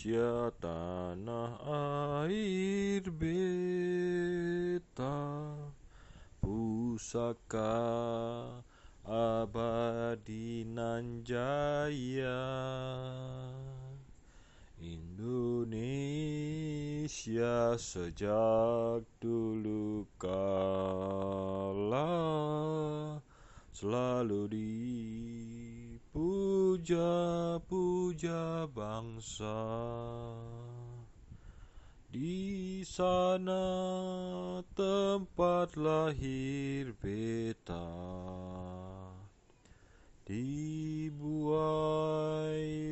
Indonesia tanah air beta Pusaka abadi nan jaya Indonesia sejak dulu kala Selalu dipuja-puja bangsa. Di sana tempat lahir beta. Dibuai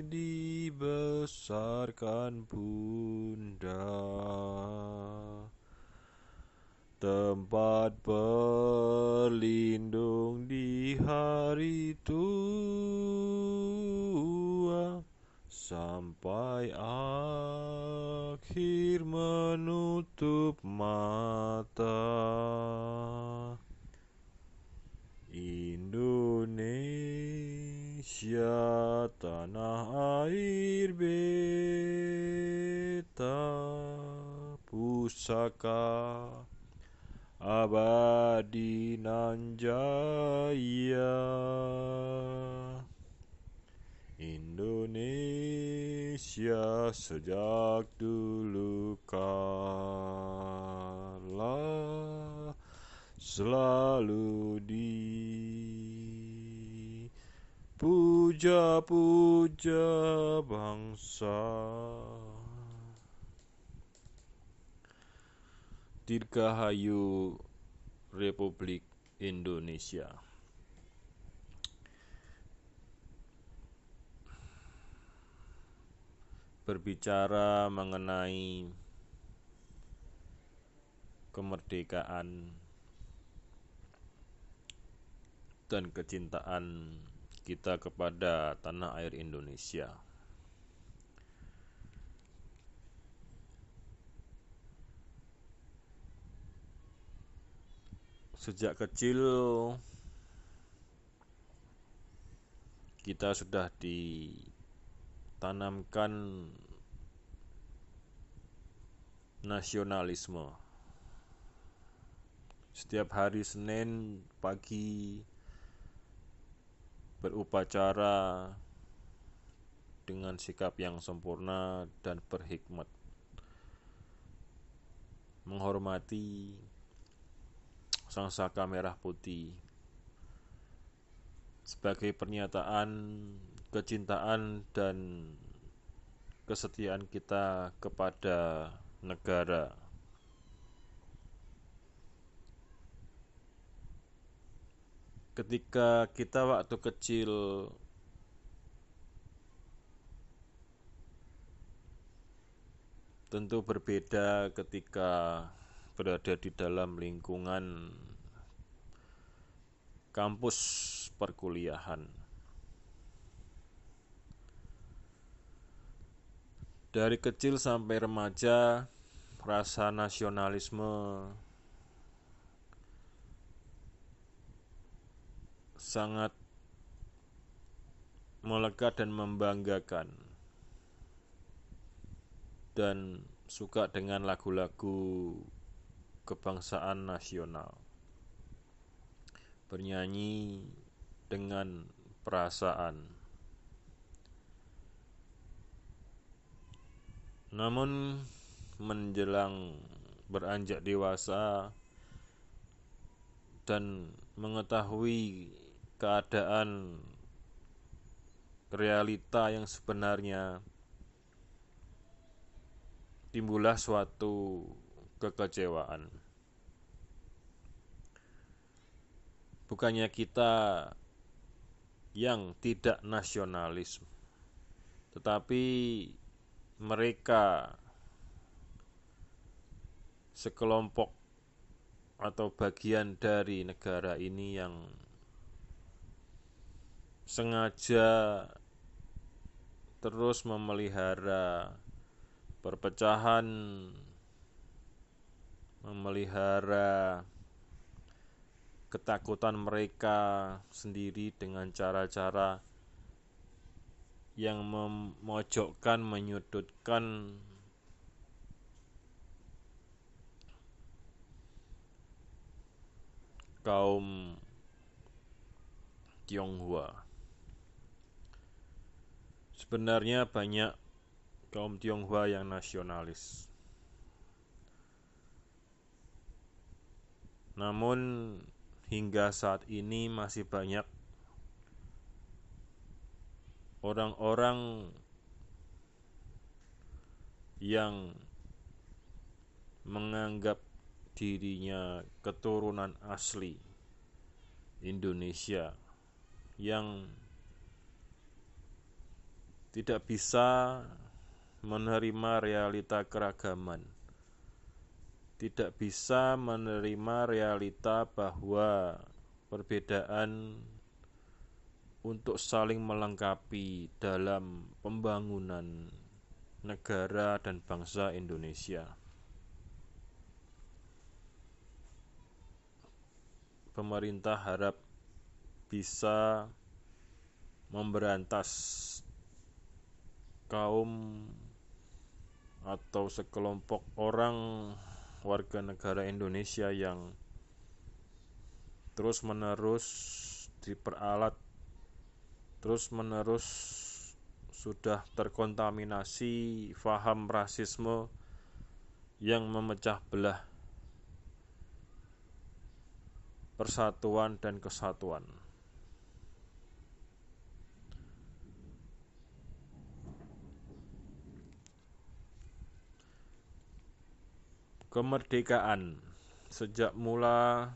dibesarkan bunda. Tempat berlindung di hari tua Sampai akhir menutup mata. Indonesia tanah air beta Pusaka abadi nan jaya Indonesia sejak dulu kala Selalu dipuja-puja bangsa. Dirgahayu Republik Indonesia Berbicara mengenai kemerdekaan dan kecintaan kita kepada tanah air Indonesia. Sejak kecil kita sudah ditanamkan nasionalisme. Setiap hari Senin pagi berupacara dengan sikap yang sempurna dan berhikmat. Menghormati Sang Saka Merah Putih Sebagai pernyataan kecintaan dan kesetiaan kita kepada negara. Ketika kita waktu kecil Tentu berbeda ketika berada di dalam lingkungan kampus perkuliahan Dari kecil sampai remaja rasa nasionalisme. Sangat melekat dan membanggakan. Dan suka dengan lagu-lagu kebangsaan nasional. Bernyanyi dengan perasaan Namun menjelang beranjak dewasa dan mengetahui keadaan realita yang sebenarnya timbullah suatu kekecewaan. Bukannya kita yang tidak nasionalis Tetapi mereka sekelompok atau bagian dari negara ini yang sengaja terus memelihara perpecahan memelihara ketakutan mereka sendiri dengan cara-cara yang memojokkan, menyudutkan kaum Tionghoa. Sebenarnya banyak kaum Tionghoa yang nasionalis. Namun hingga saat ini masih banyak orang-orang yang menganggap dirinya keturunan asli Indonesia yang tidak bisa menerima realita keragaman, tidak bisa menerima realita bahwa perbedaan untuk saling melengkapi dalam pembangunan negara dan bangsa Indonesia. Pemerintah harap bisa memberantas kaum atau sekelompok orang warga negara Indonesia yang terus-menerus diperalat terus-menerus sudah terkontaminasi faham rasisme yang memecah belah persatuan dan kesatuan. Kemerdekaan sejak mula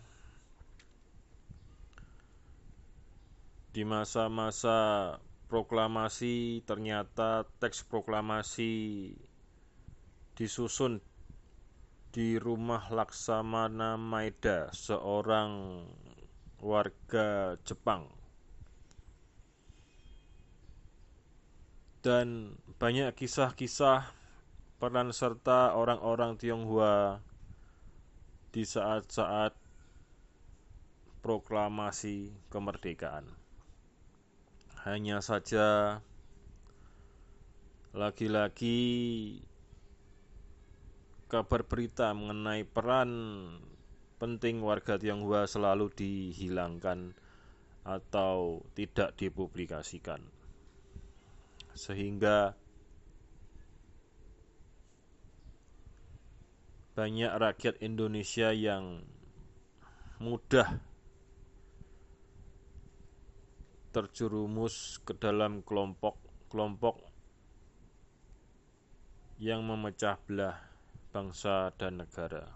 di masa-masa proklamasi ternyata teks proklamasi disusun di rumah Laksamana Maeda, seorang warga Jepang. Dan banyak kisah-kisah peran serta orang-orang Tionghoa di saat-saat proklamasi kemerdekaan. Hanya saja lagi-lagi kabar berita mengenai peran penting warga Tionghoa selalu dihilangkan atau tidak dipublikasikan. Sehingga banyak rakyat Indonesia yang mudah terjerumus ke dalam kelompok-kelompok yang memecah belah bangsa dan negara.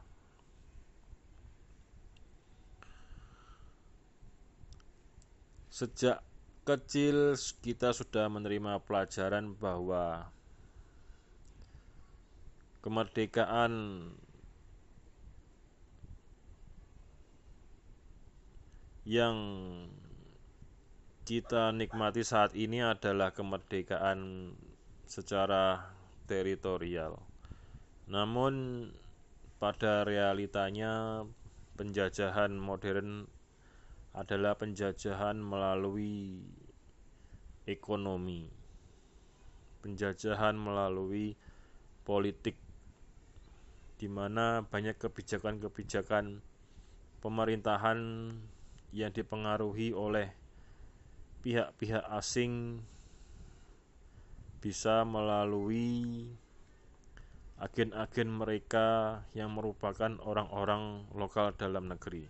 Sejak kecil kita sudah menerima pelajaran bahwa kemerdekaan yang kita nikmati saat ini adalah kemerdekaan secara teritorial. Namun pada realitanya penjajahan modern adalah penjajahan melalui ekonomi. Penjajahan melalui politik di mana banyak kebijakan-kebijakan pemerintahan yang dipengaruhi oleh pihak-pihak asing bisa melalui agen-agen mereka yang merupakan orang-orang lokal dalam negeri.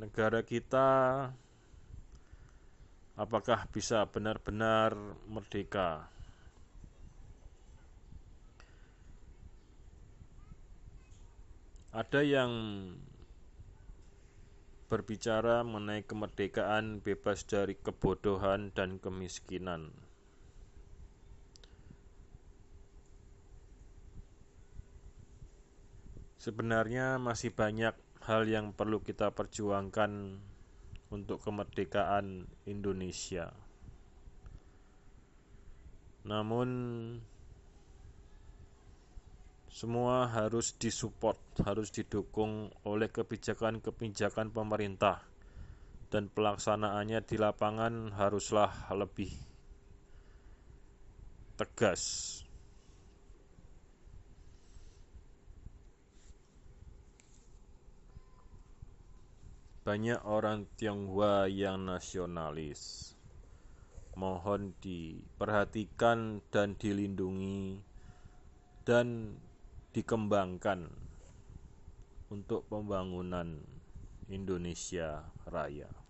Negara kita apakah bisa benar-benar merdeka? Ada yang berbicara mengenai kemerdekaan bebas dari kebodohan dan kemiskinan. Sebenarnya masih banyak hal yang perlu kita perjuangkan untuk kemerdekaan Indonesia. Namun semua harus disupport, harus didukung oleh kebijakan-kebijakan pemerintah. Dan pelaksanaannya di lapangan haruslah lebih tegas. Banyak orang Tionghoa yang nasionalis. Mohon diperhatikan dan dilindungi dan dikembangkan untuk pembangunan Indonesia Raya